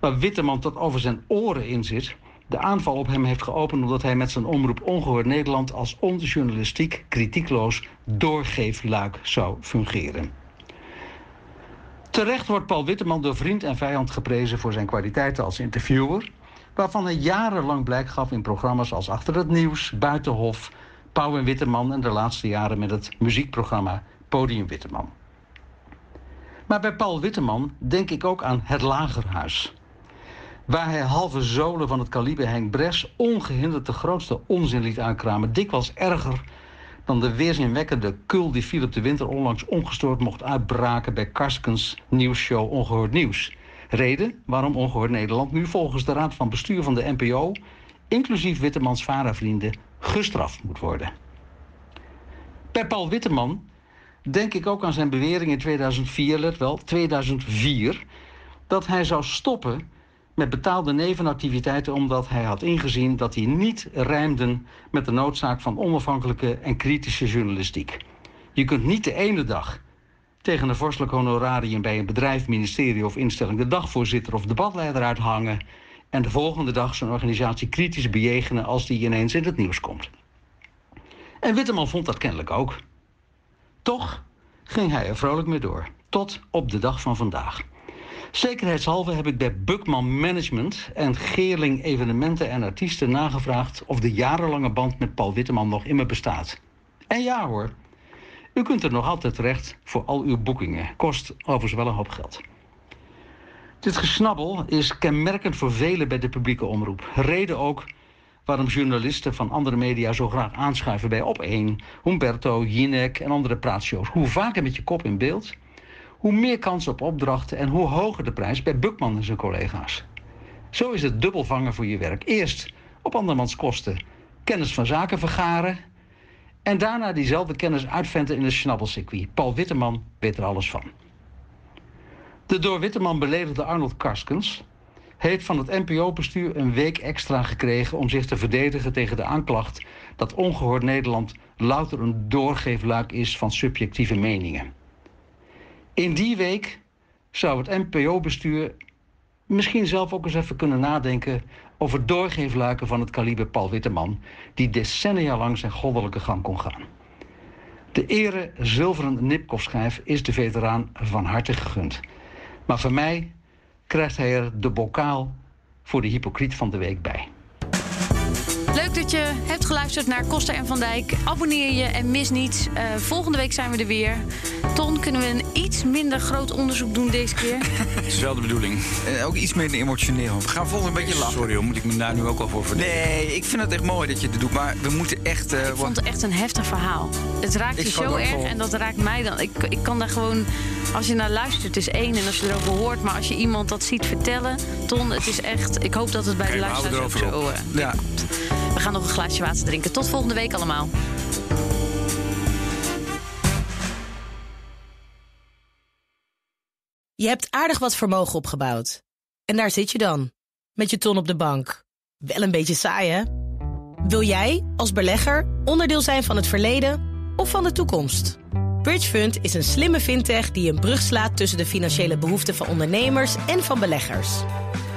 waar Witteman tot over zijn oren in zit, de aanval op hem heeft geopend omdat hij met zijn omroep Ongehoord Nederland als onjournalistiek, kritiekloos doorgeefluik zou fungeren. Terecht wordt Paul Witteman door vriend en vijand geprezen voor zijn kwaliteiten als interviewer, waarvan hij jarenlang blijk gaf in programma's als Achter het Nieuws, Buitenhof, Pauw en Witteman en de laatste jaren met het muziekprogramma Podium Witteman. Maar bij Paul Witteman denk ik ook aan Het Lagerhuis. Waar hij halve zolen van het kaliber Henk Bres ongehinderd de grootste onzin liet aankramen. Dikwijls erger dan de weerzinwekkende kul die Philip de Winter onlangs ongestoord mocht uitbraken bij Karskens nieuwsshow Ongehoord Nieuws. Reden waarom Ongehoord Nederland nu volgens de raad van bestuur van de NPO, inclusief Wittemans vadervrienden, gestraft moet worden. Bij Paul Witteman denk ik ook aan zijn bewering in 2004, let wel, 2004, dat hij zou stoppen met betaalde nevenactiviteiten omdat hij had ingezien dat die niet rijmden met de noodzaak van onafhankelijke en kritische journalistiek. Je kunt niet de ene dag tegen een vorstelijk honorarium bij een bedrijf, ministerie of instelling de dagvoorzitter of debatleider uithangen en de volgende dag zijn organisatie kritisch bejegenen als die ineens in het nieuws komt. En Witteman vond dat kennelijk ook. Toch ging hij er vrolijk mee door, tot op de dag van vandaag. Zekerheidshalve heb ik bij Buckman Management en Geerling Evenementen en Artiesten nagevraagd of de jarenlange band met Paul Witteman nog immer bestaat. En ja hoor, u kunt er nog altijd terecht voor al uw boekingen. Kost overigens wel een hoop geld. Dit gesnabbel is kenmerkend voor velen bij de publieke omroep. Reden ook waarom journalisten van andere media zo graag aanschuiven bij Op1, Humberto, Jinek en andere praatshows. Hoe vaker met je kop in beeld, hoe meer kans op opdrachten en hoe hoger de prijs bij Bukman en zijn collega's. Zo is het dubbel vangen voor je werk. Eerst op andermans kosten kennis van zaken vergaren en daarna diezelfde kennis uitventen in een schnabbelcircuit. Paul Witteman weet er alles van. De door Witteman beledigde Arnold Karskens heeft van het NPO-bestuur een week extra gekregen om zich te verdedigen tegen de aanklacht dat ongehoord Nederland louter een doorgeefluik is van subjectieve meningen. In die week zou het NPO-bestuur misschien zelf ook eens even kunnen nadenken over doorgeefluiken van het kaliber Paul Witteman, die decennia lang zijn goddelijke gang kon gaan. De ere zilveren Nipkoff-schijf is de veteraan van harte gegund. Maar voor mij krijgt hij er de bokaal voor de hypocriet van de week bij. Leuk dat je hebt geluisterd naar Koster en Van Dijk. Abonneer je en mis niets. Uh, volgende week zijn we er weer. Ton, kunnen we een iets minder groot onderzoek doen deze keer? Het is wel de bedoeling. Uh, ook iets minder emotioneel. We gaan volgende een beetje lachen. Sorry, hoor, moet ik me daar nu ook al voor verdedigen? Nee, ik vind het echt mooi dat je het doet. Maar we moeten echt... Uh, ik vond het echt een heftig verhaal. Het raakt je zo erg en dat raakt mij dan. Ik, ik kan daar gewoon... Als je naar luistert, is één. En als je erover hoort. Maar als je iemand dat ziet vertellen... Ton, het is echt... Ik hoop dat het bij de luisteraars ook zo... ja. We gaan nog een glaasje water drinken. Tot volgende week allemaal. Je hebt aardig wat vermogen opgebouwd. En daar zit je dan, met je ton op de bank. Wel een beetje saai, hè? Wil jij, als belegger, onderdeel zijn van het verleden of van de toekomst? Bridgefund is een slimme fintech die een brug slaat tussen de financiële behoeften van ondernemers en van beleggers.